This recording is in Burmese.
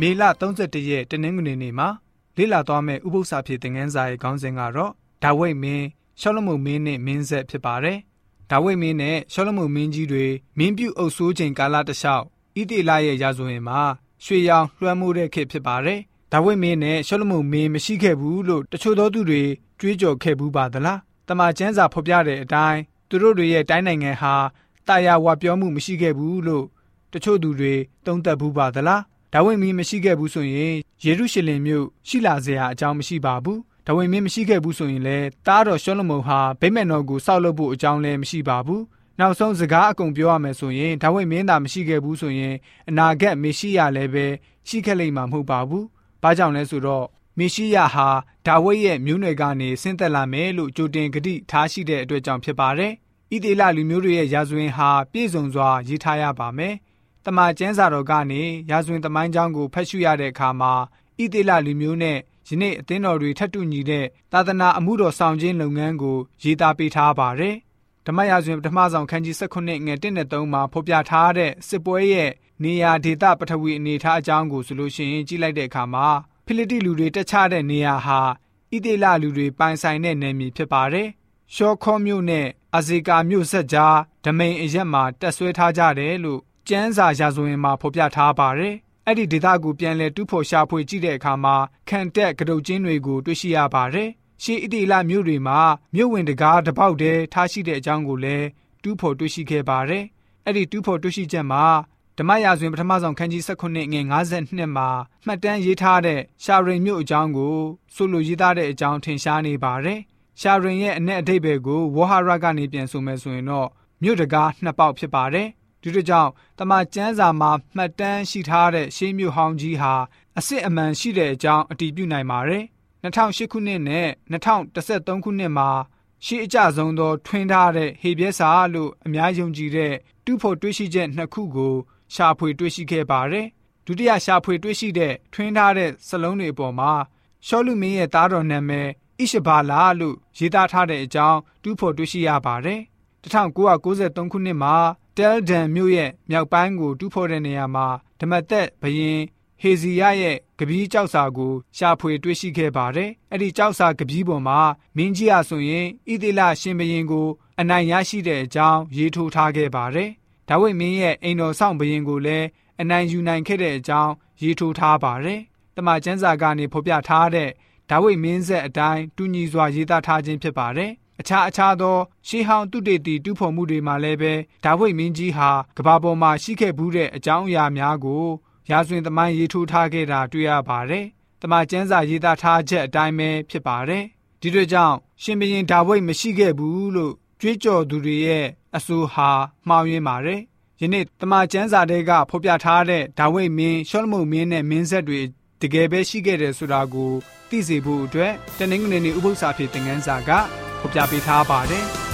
မေလ31ရက်တနင်္ဂနွေနေ့မှာလေ့လာသွားမယ့်ဥပုသ္စာဖြစ်တဲ့ငန်းစာရဲ့ခေါင်းစဉ်ကတော့ဒါဝိဒ်မင်းရှောလမုန်မင်းနဲ့မင်းဆက်ဖြစ်ပါတယ်။ဒါဝိဒ်မင်းနဲ့ရှောလမုန်မင်းကြီးတွေမင်းပြုအုပ်စိုးချိန်ကာလတလျှောက်ဣတိလရဲ့ရာဇဝင်မှာရွှေရောင်လွှမ်းမိုးတဲ့ခေတ်ဖြစ်ပါတယ်။ဒါဝိဒ်မင်းနဲ့ရှောလမုန်မင်းမရှိခဲ့ဘူးလို့တချို့သောသူတွေကြွေးကြော်ခဲ့ဘူးပါသလား။တမန်ကျမ်းစာဖော်ပြတဲ့အတိုင်းသူတို့တွေရဲ့တိုင်းနိုင်ငံဟာတာယာဝပြောမှုမရှိခဲ့ဘူးလို့တချို့သူတွေတုံ့တက်ဘူးပါသလား။ ဒါဝိဒ်မင်းမရှိခဲ့ဘူးဆိုရင်ယေရုရှလင်မြို့ရှိလာစရာအကြောင်းမရှိပါဘူး။ဒါဝိဒ်မင်းမရှိခဲ့ဘူးဆိုရင်လည်းတားတော်ရှောလမုန်ဟာဗိမာန်တော်ကိုစောက်လုပ်ဖို့အကြောင်းလည်းမရှိပါဘူး။နောက်ဆုံးစကားအကုန်ပြောရမယ်ဆိုရင်ဒါဝိဒ်မင်းသာမရှိခဲ့ဘူးဆိုရင်အနာဂတ်မေရှိယလည်းပဲရှိခဲ့လိမ့်မှာမဟုတ်ပါဘူး။ဘာကြောင့်လဲဆိုတော့မေရှိယဟာဒါဝိဒ်ရဲ့မျိုးနွယ်ကနေဆင်းသက်လာမယ်လို့ကြိုတင်ဂတိထားရှိတဲ့အတွက်ကြောင့်ဖြစ်ပါတယ်။ဣသေလလူမျိုးတွေရဲ့ရာဇဝင်ဟာပြည့်စုံစွာရေးထားရပါမယ်။ တမန်ကျမ်းစာတော်ကနေရာဇဝင်သမိုင်းကြောင်းကိုဖတ်ရှုရတဲ့အခါမှာဣသေလလူမျိုးနဲ့ယနေ့အသင်းတော်တွေထပ်တူညီတဲ့သာသနာအမှုတော်ဆောင်ခြင်းလုပ်ငန်းကိုရေးသားပေးထားပါတယ်။ဓမ္မရာဇဝင်ပထမဆုံးခန်းကြီး16ငွေ1နဲ့3မှာဖော်ပြထားတဲ့စစ်ပွဲရဲ့နေရာဒေသပထဝီအနေအထားအကြောင်းကိုဆိုလို့ရှိရင်ကြည့်လိုက်တဲ့အခါမှာဖိလိတိလူတွေတက်ချတဲ့နေရာဟာဣသေလလူတွေပိုင်ဆိုင်တဲ့နယ်မြေဖြစ်ပါတယ်။ရှောခေါမြို့နဲ့အဇေကာမြို့ဆက်ကြားဓမိန်အရက်မှာတက်ဆွဲထားကြတယ်လို့ ကျမ်းစာရာဇဝင်မှာဖော်ပြထားပါတယ်။အဲ့ဒီဒေသကိုပြန်လည်တူးဖော်ရှာဖွေကြည့်တဲ့အခါမှာခံတက်ကတုတ်ချင်းတွေကိုတွေ့ရှိရပါတယ်။ရှေးအတိလမြို့တွေမှာမြို့ဝင်တကားတပေါက်တည်းထားရှိတဲ့အကြောင်းကိုလည်းတူးဖော်တွေ့ရှိခဲ့ပါတယ်။အဲ့ဒီတူးဖော်တွေ့ရှိချက်မှာဓမ္မရာဇဝင်ပထမဆုံးခန်းကြီး19ငွေ52မှာမှတ်တမ်းရေးထားတဲ့ရှာရိန်မြို့အကြောင်းကိုဆိုလိုရေးသားတဲ့အကြောင်းထင်ရှားနေပါတယ်။ရှာရိန်ရဲ့အ내အဓိပ္ပာယ်ကိုဝဟာရကနေပြန်ဆိုမယ်ဆိုရင်တော့မြို့တကားနှစ်ပေါက်ဖြစ်ပါတယ် ဒီတို့ကြောင့်တမန်ကျမ်းစာမှာမှတ်တမ်းရှိထားတဲ့ရှေးမြို့ဟောင်းကြီးဟာအစစ်အမှန်ရှိတဲ့အကြောင်းအတည်ပြုနိုင်ပါတယ်2008ခုနှစ်နဲ့2013ခုနှစ်မှာရှေးအကြဆုံးသောထွင်းထားတဲ့ဟေပြဲစာလို့အများယုံကြည်တဲ့တူဖို့တွေ့ရှိချက်နှစ်ခုကိုရှာဖွေတွေ့ရှိခဲ့ပါတယ်ဒုတိယရှာဖွေတွေ့ရှိတဲ့ထွင်းထားတဲ့စလုံးတွေအပေါ်မှာရှောလူမင်းရဲ့သားတော်နာမည်ဣရှဘာလာလို့ရေးသားထားတဲ့အကြောင်းတူဖို့တွေ့ရှိရပါတယ်1993ခုနှစ်မှာ တဲလ်ဒန်မြို့ရဲ့မြောက်ပိုင်းကို တူးဖော်တဲ့နေရာမှာဓမသက်ဘရင်ဟေဇီယရဲ့ကပီးကြောက်စာကိုရှာဖွေတွေ့ရှိခဲ့ပါတယ်။အဲ့ဒီကြောက်စာကပီးပေါ်မှာမင်းကြီးအဆိုရင်ဣသေလရှင်ဘရင်ကို အနိုင်ရရှိတဲ့အကြောင်းရေးထိုးထားခဲ့ပါတယ်။ဒါဝိဒ်မင်းရဲ့အိမ်တော်ဆောင်ဘရင်ကိုလည်းအနိုင်ယူနိုင်ခဲ့တဲ့အကြောင်းရေးထိုးထားပါတယ်။တမန်ကျမ်းစာကနေဖော်ပြထားတဲ့ဒါဝိဒ်မင်းဆက်အတိုင်းတူညီစွာရေးသားထားခြင်းဖြစ်ပါတယ်။ အခြားအခြားသောရှေးဟောင်းတုတေတီတူးဖော်မှုတွေမှာလည်းပဲဒါဝိဒ်မင်းကြီးဟာကဘာပေါ်မှာရှိခဲ့ဘူးတဲ့အကြောင်းအရာများကိုရာဇဝင်သမိုင်းရေးထိုးထားခဲ့တာတွေ့ရပါတယ်။တမန်ကျမ်းစာရေးသားထားချက်အတိုင်းပဲဖြစ်ပါတယ်။ဒီတို့ကြောင့်ရှင်ဘရင်ဒါဝိဒ်မရှိခဲ့ဘူးလို့ကြွေးကြော်သူတွေရဲ့အဆိုဟာမှားယွင်းပါတယ်။ယနေ့တမန်ကျမ်းစာတွေကဖော်ပြထားတဲ့ဒါဝိဒ်မင်းရှောလမုန်မင်းနဲ့မင်းဆက်တွေတကယ်ပဲရှိခဲ့တယ်ဆိုတာကိုသိစေဖို့အတွက်တနင်္ဂနွေနေ့ဥပုသ္စာဖြစ်တဲ့ငန်းစာက ဖော်ပြပေးထားပါတယ်။